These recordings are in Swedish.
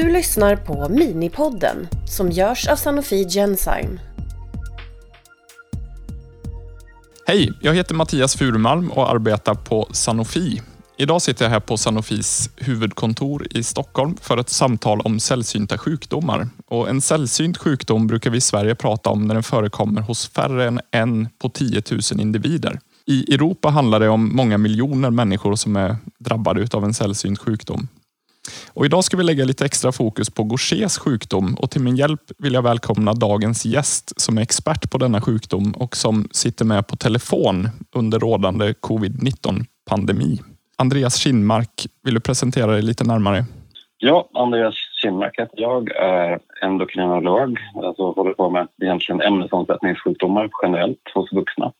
Du lyssnar på Minipodden som görs av Sanofi Genzyme. Hej, jag heter Mattias Furmalm och arbetar på Sanofi. Idag sitter jag här på Sanofis huvudkontor i Stockholm för ett samtal om sällsynta sjukdomar. Och en sällsynt sjukdom brukar vi i Sverige prata om när den förekommer hos färre än en på 10 000 individer. I Europa handlar det om många miljoner människor som är drabbade av en sällsynt sjukdom. Och idag ska vi lägga lite extra fokus på Gauchers sjukdom och till min hjälp vill jag välkomna dagens gäst som är expert på denna sjukdom och som sitter med på telefon under rådande covid-19 pandemi. Andreas Kinmark, vill du presentera dig lite närmare? Ja, Andreas Kinmark heter jag, är endokrinolog, alltså håller på med egentligen ämnesomsättningssjukdomar generellt hos vuxna.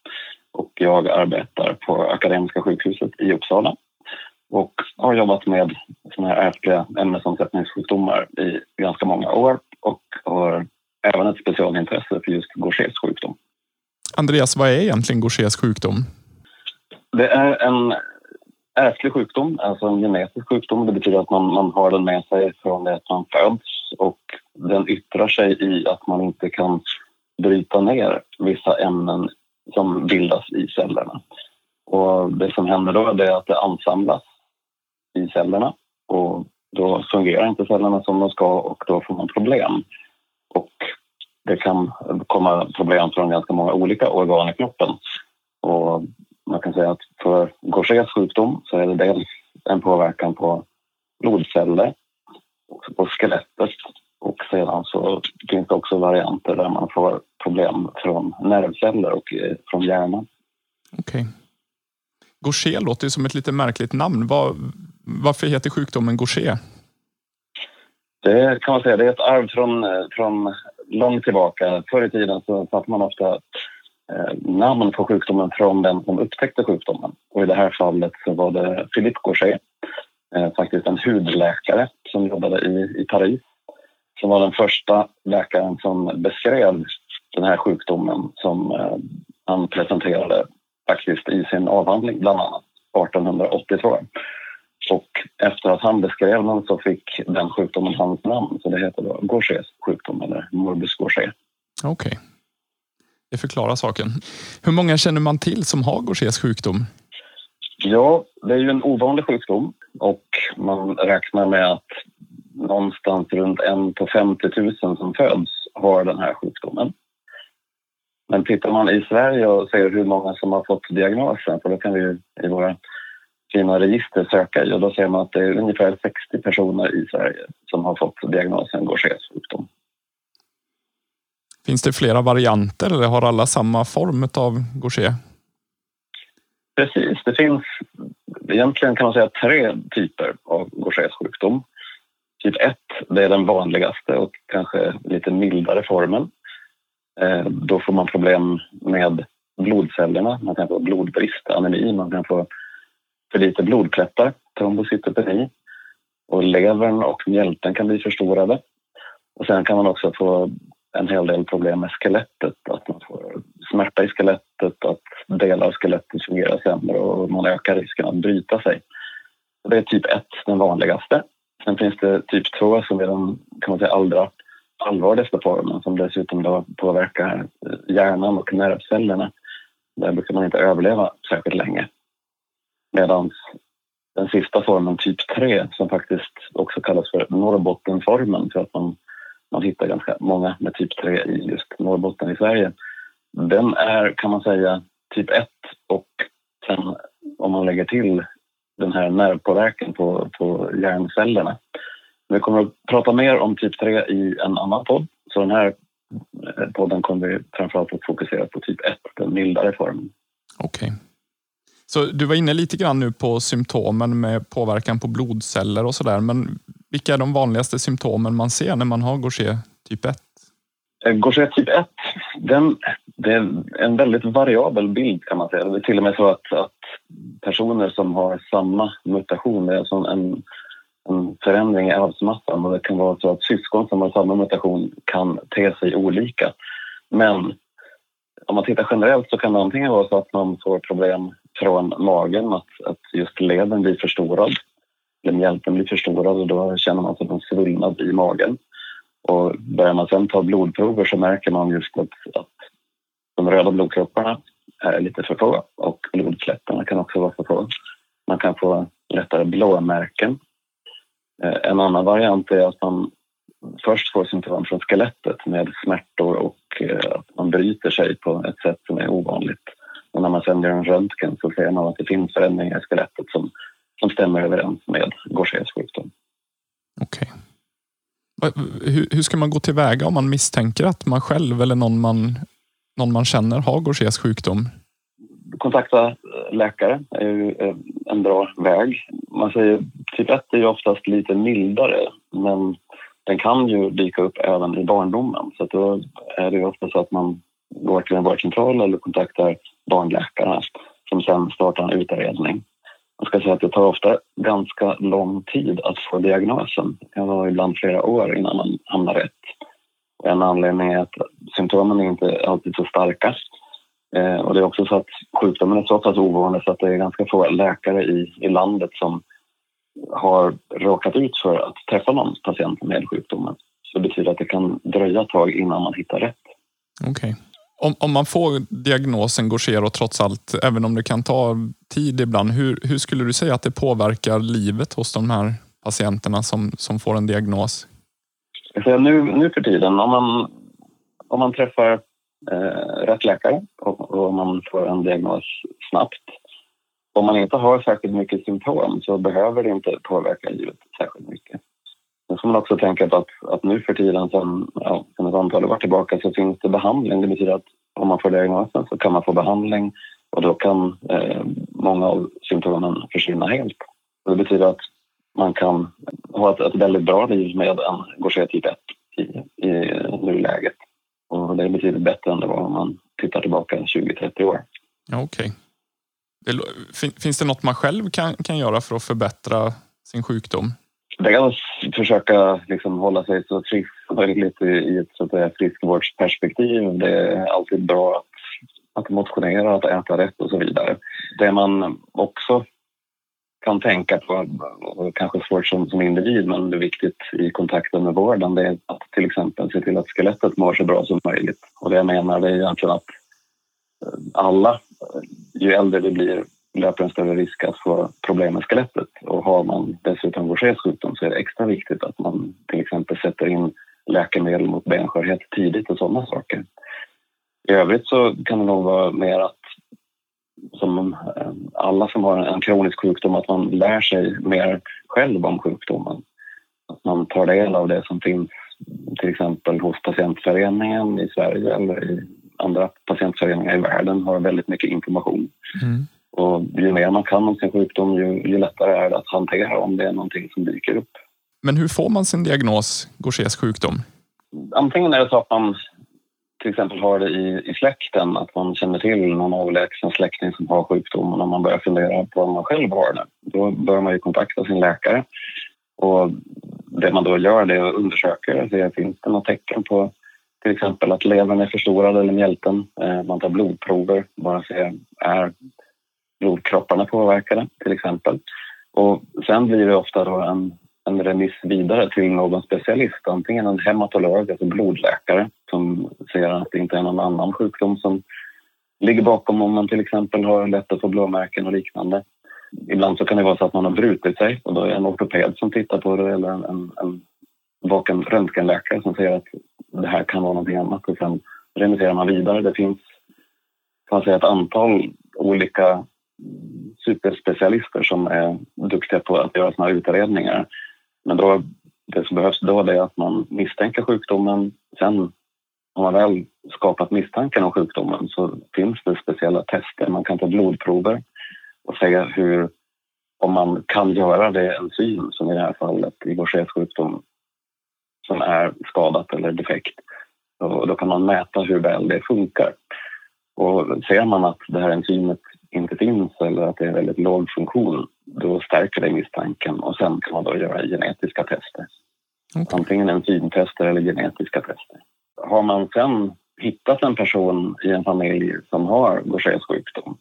Och jag arbetar på Akademiska sjukhuset i Uppsala och har jobbat med såna här ärftliga ämnesomsättningssjukdomar i ganska många år och har även ett specialintresse för just Gauchers sjukdom. Andreas, vad är egentligen Gauchers sjukdom? Det är en ärftlig sjukdom, alltså en genetisk sjukdom. Det betyder att man, man har den med sig från det att man föds och den yttrar sig i att man inte kan bryta ner vissa ämnen som bildas i cellerna. Och det som händer då är att det ansamlas i cellerna och då fungerar inte cellerna som de ska och då får man problem. Och det kan komma problem från ganska många olika organ i kroppen. Och man kan säga att för Gauchers sjukdom så är det dels en påverkan på blodceller och på skelettet och sedan så finns det också varianter där man får problem från nervceller och eh, från hjärnan. Okej. Okay. Gaucher låter ju som ett lite märkligt namn. Vad, varför heter sjukdomen Gaucher? Det kan man säga, det är ett arv från, från långt tillbaka. Förr i tiden så satte man ofta eh, namn på sjukdomen från den som upptäckte sjukdomen. Och I det här fallet så var det Philippe Gaucher, eh, faktiskt en hudläkare som jobbade i, i Paris som var den första läkaren som beskrev den här sjukdomen som eh, han presenterade faktiskt i sin avhandling bland annat 1882. Och efter att han beskrev den så fick den sjukdomen hans namn, så det heter då Gauchers sjukdom eller morbus Gaucher. Okej. Okay. Det förklarar saken. Hur många känner man till som har Gauchers sjukdom? Ja, det är ju en ovanlig sjukdom och man räknar med att någonstans runt en på 50 000 som föds har den här sjukdomen. Men tittar man i Sverige och ser hur många som har fått diagnosen, för då kan vi ju i våra fina register söka i och då ser man att det är ungefär 60 personer i Sverige som har fått diagnosen Gauchers sjukdom. Finns det flera varianter eller har alla samma form av Gaucher? Precis, det finns egentligen kan man säga tre typer av Gauchers sjukdom. Typ 1, det är den vanligaste och kanske lite mildare formen. Eh, då får man problem med blodcellerna. Man kan få blodbrist, anemi, man kan få för lite blodplättar, trombocytopeni. Och levern och mjälten kan bli förstorade. Och sen kan man också få en hel del problem med skelettet. Att man får smärta i skelettet, att delar av skelettet fungerar sämre och man ökar risken att bryta sig. Det är typ 1, den vanligaste. Sen finns det typ 2 som är den kan man säga, allra allvarligaste formen som dessutom då påverkar hjärnan och nervcellerna. Där brukar man inte överleva särskilt länge. Medan den sista formen, typ 3, som faktiskt också kallas för Norrbottenformen för att man, man hittar ganska många med typ 3 i just Norrbotten i Sverige. Den är, kan man säga, typ 1 och sen om man lägger till den här nervpåverkan på, på hjärncellerna. Vi kommer att prata mer om typ 3 i en annan podd. Så den här eh, podden kommer vi framförallt att fokusera på typ 1, den mildare formen. Okej. Okay. Så du var inne lite grann nu på symptomen med påverkan på blodceller och sådär. Men vilka är de vanligaste symptomen man ser när man har Gaucher typ 1? Eh, Gaucher typ 1, den, det är en väldigt variabel bild kan man säga. Det är till och med så att, att personer som har samma mutation, det är alltså en, en förändring i arvsmassan och det kan vara så att syskon som har samma mutation kan te sig olika. Men om man tittar generellt så kan det antingen vara så att man får problem från magen, att, att just leden blir förstorad. eller mjälten blir förstorad och då känner man sig en svullnad i magen. Och börjar man sen ta blodprover så märker man just att, att de röda blodkropparna är lite för få och blodplättarna kan också vara för få. Man kan få lättare blåmärken. Eh, en annan variant är att man först får symptom från skelettet med smärtor och eh, att man bryter sig på ett sätt som är ovanligt. Och när man sen gör en röntgen så ser man att det finns förändringar i skelettet som, som stämmer överens med Gauchers sjukdom. Okej. Hur, hur ska man gå tillväga om man misstänker att man själv eller någon man, någon man känner har Gauchers sjukdom? Kontakta läkare är ju eh, en bra väg. Man säger typ 1 är ju oftast lite mildare men den kan ju dyka upp även i barndomen. Så då är det ofta så att man går till en vårdcentral eller kontaktar barnläkare som sen startar en utredning. Jag ska säga att det tar ofta ganska lång tid att få diagnosen. Det kan vara ibland flera år innan man hamnar rätt. En anledning är att symptomen är inte alltid så starka. Eh, och det är också så att sjukdomen är så pass ovanlig så att det är ganska få läkare i, i landet som har råkat ut för att träffa någon patient med sjukdomen. Så det betyder att det kan dröja ett tag innan man hittar rätt. Okej. Okay. Om, om man får diagnosen Gaucher trots allt, även om det kan ta tid ibland, hur, hur skulle du säga att det påverkar livet hos de här patienterna som, som får en diagnos? Jag nu, nu för tiden, om man, om man träffar eh, rätt läkare och, och man får en diagnos snabbt om man inte har särskilt mycket symptom så behöver det inte påverka livet särskilt mycket. Sen får man också tänka på att, att nu för tiden, sen ja, sedan ett antal år tillbaka, så finns det behandling. Det betyder att om man får diagnosen så kan man få behandling och då kan eh, många av symptomen försvinna helt. Och det betyder att man kan ha ett, ett väldigt bra liv med en Gaucher typ 1 i, i nuläget. Och det betyder bättre än det var om man tittar tillbaka 20-30 år. Okej. Okay. Finns det något man själv kan, kan göra för att förbättra sin sjukdom? Det kan man försöka liksom hålla sig så frisk som möjligt i ett så att säga, friskvårdsperspektiv. Det är alltid bra att, att motionera, att äta rätt och så vidare. Det man också kan tänka på, och kanske svårt som, som individ men det är viktigt i kontakten med vården, det är att till exempel se till att skelettet mår så bra som möjligt. Och det jag menar det är egentligen att eh, alla, ju äldre du blir, löper en större risk att få problem med skelettet. Och har man dessutom Gauchers sjukdom så är det extra viktigt att man till exempel sätter in läkemedel mot benskörhet tidigt och sådana saker. I övrigt så kan det nog vara mer att som eh, alla som har en kronisk sjukdom att man lär sig mer själv om sjukdomen. Att man tar del av det som finns till exempel hos patientföreningen i Sverige eller i andra patientföreningar i världen har väldigt mycket information. Mm. Och ju mer man kan om sin sjukdom, ju, ju, lättare är det att hantera om det är någonting som dyker upp. Men hur får man sin diagnos Gauchers sjukdom? Antingen är det så att man till exempel har det i, i släkten, att man känner till någon avlägsen släkting som har sjukdomen och man börjar fundera på om man själv har det. Då bör man ju kontakta sin läkare. Och det man då gör det är att undersöka, se finns det något tecken på till exempel att levern är förstorad eller mjälten. Eh, man tar blodprover, bara se är blodkropparna påverkade till exempel. Och sen blir det ofta då en, en remiss vidare till någon specialist, antingen en hematolog, alltså blodläkare, som ser att det inte är någon annan sjukdom som ligger bakom om man till exempel har lätt att få blåmärken och liknande. Ibland så kan det vara så att man har brutit sig och då är det en ortoped som tittar på det eller en, en, en vaken röntgenläkare som säger att det här kan vara någonting annat och sen remitterar man vidare. Det finns kan man säga, ett antal olika superspecialister som är duktiga på att göra sådana utredningar. Men då, det som behövs då är att man misstänker sjukdomen. Sen har man väl skapat misstanken om sjukdomen så finns det speciella tester. Man kan ta blodprover och se hur, om man kan göra det enzym som i det här fallet i Gauchers sjukdom som är skadat eller defekt. Och då kan man mäta hur väl det funkar. Och ser man att det här enzymet inte finns eller att det är väldigt låg funktion, då stärker det misstanken och sen kan man då göra genetiska tester. Okay. Antingen enzymtester eller genetiska tester. Har man sen hittat en person i en familj som har Gauchers sjukdom,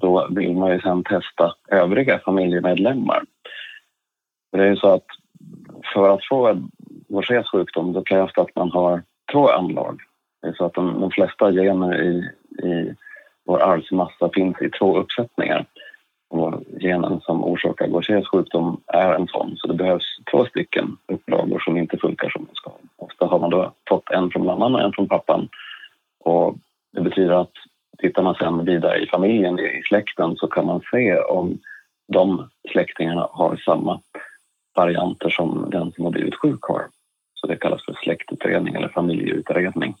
då vill man ju sen testa övriga familjemedlemmar. det är ju så att för att få Gauchers sjukdom då krävs det att man har två anlag. Det är så att de, de flesta gener i, i vår arvsmassa finns i två uppsättningar. Och genen som orsakar Gauchers sjukdom är en sån, så det behövs två stycken upplagor som inte funkar som de ska. Ofta har man då fått en från mamman och en från pappan. Och det betyder att tittar man sen vidare i familjen, i släkten, så kan man se om de släktingarna har samma varianter som den som har blivit sjuk har. Så det kallas för släktutredning eller familjeutredning.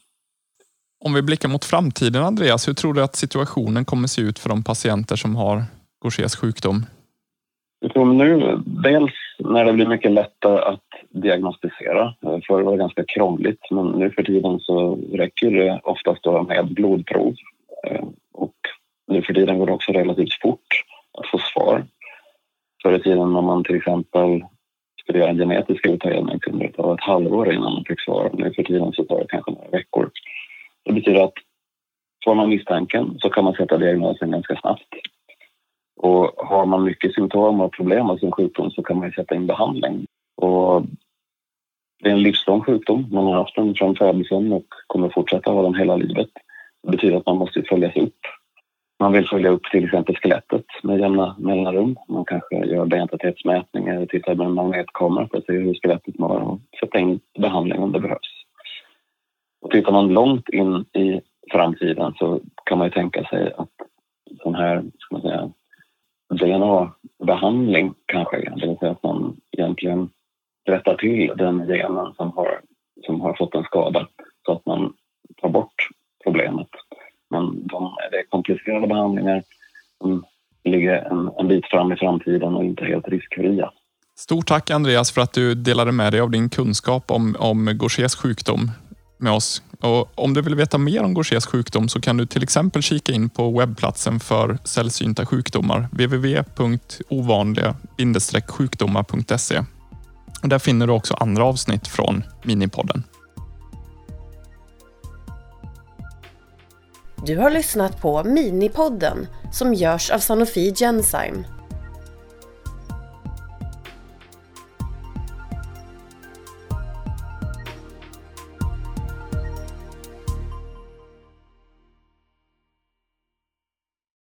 Om vi blickar mot framtiden, Andreas, hur tror du att situationen kommer se ut för de patienter som har Gauchers sjukdom? Jag tror nu, dels när det blir mycket lättare att diagnostisera. Förr var det ganska krångligt, men nu för tiden så räcker det oftast med blodprov. Eh, och nu för tiden går det också relativt fort att få svar. Förr i tiden om man till exempel studera göra en genetisk utredning kunde det ta ett halvår innan man fick svar. Nu för tiden så tar det kanske några veckor. Det betyder att får man misstanken så kan man sätta diagnosen ganska snabbt. Och har man mycket symptom och problem med sin sjukdom så kan man sätta in behandling. Och det är en livslång sjukdom. Man har haft den från födelsen och kommer fortsätta ha den hela livet. Det betyder att man måste följas upp. Man vill följa upp till exempel skelettet med jämna mellanrum. Man kanske gör bentäthetsmätningar eller tittar med en magnetkamera för att se hur skelettet mår och sätta in behandling om det behövs. Och tittar man långt in i framtiden så kan man ju tänka sig att sån här ska man säga, DNA-behandling kanske, det vill säga att man egentligen rättar till den genen som har, som har fått en skada så att man tar bort problem Men de, det är komplicerade behandlingar som ligger en, en bit fram i framtiden och inte helt riskfria. Stort tack Andreas för att du delade med dig av din kunskap om, om Gauchers sjukdom med oss. Och om du vill veta mer om Gauchers sjukdom så kan du till exempel kika in på webbplatsen för sällsynta sjukdomar, www.ovanliga-sjukdomar.se. Där finner du också andra avsnitt från Minipodden. Du har lyssnat på Minipodden som görs av Sanofi Genzyme.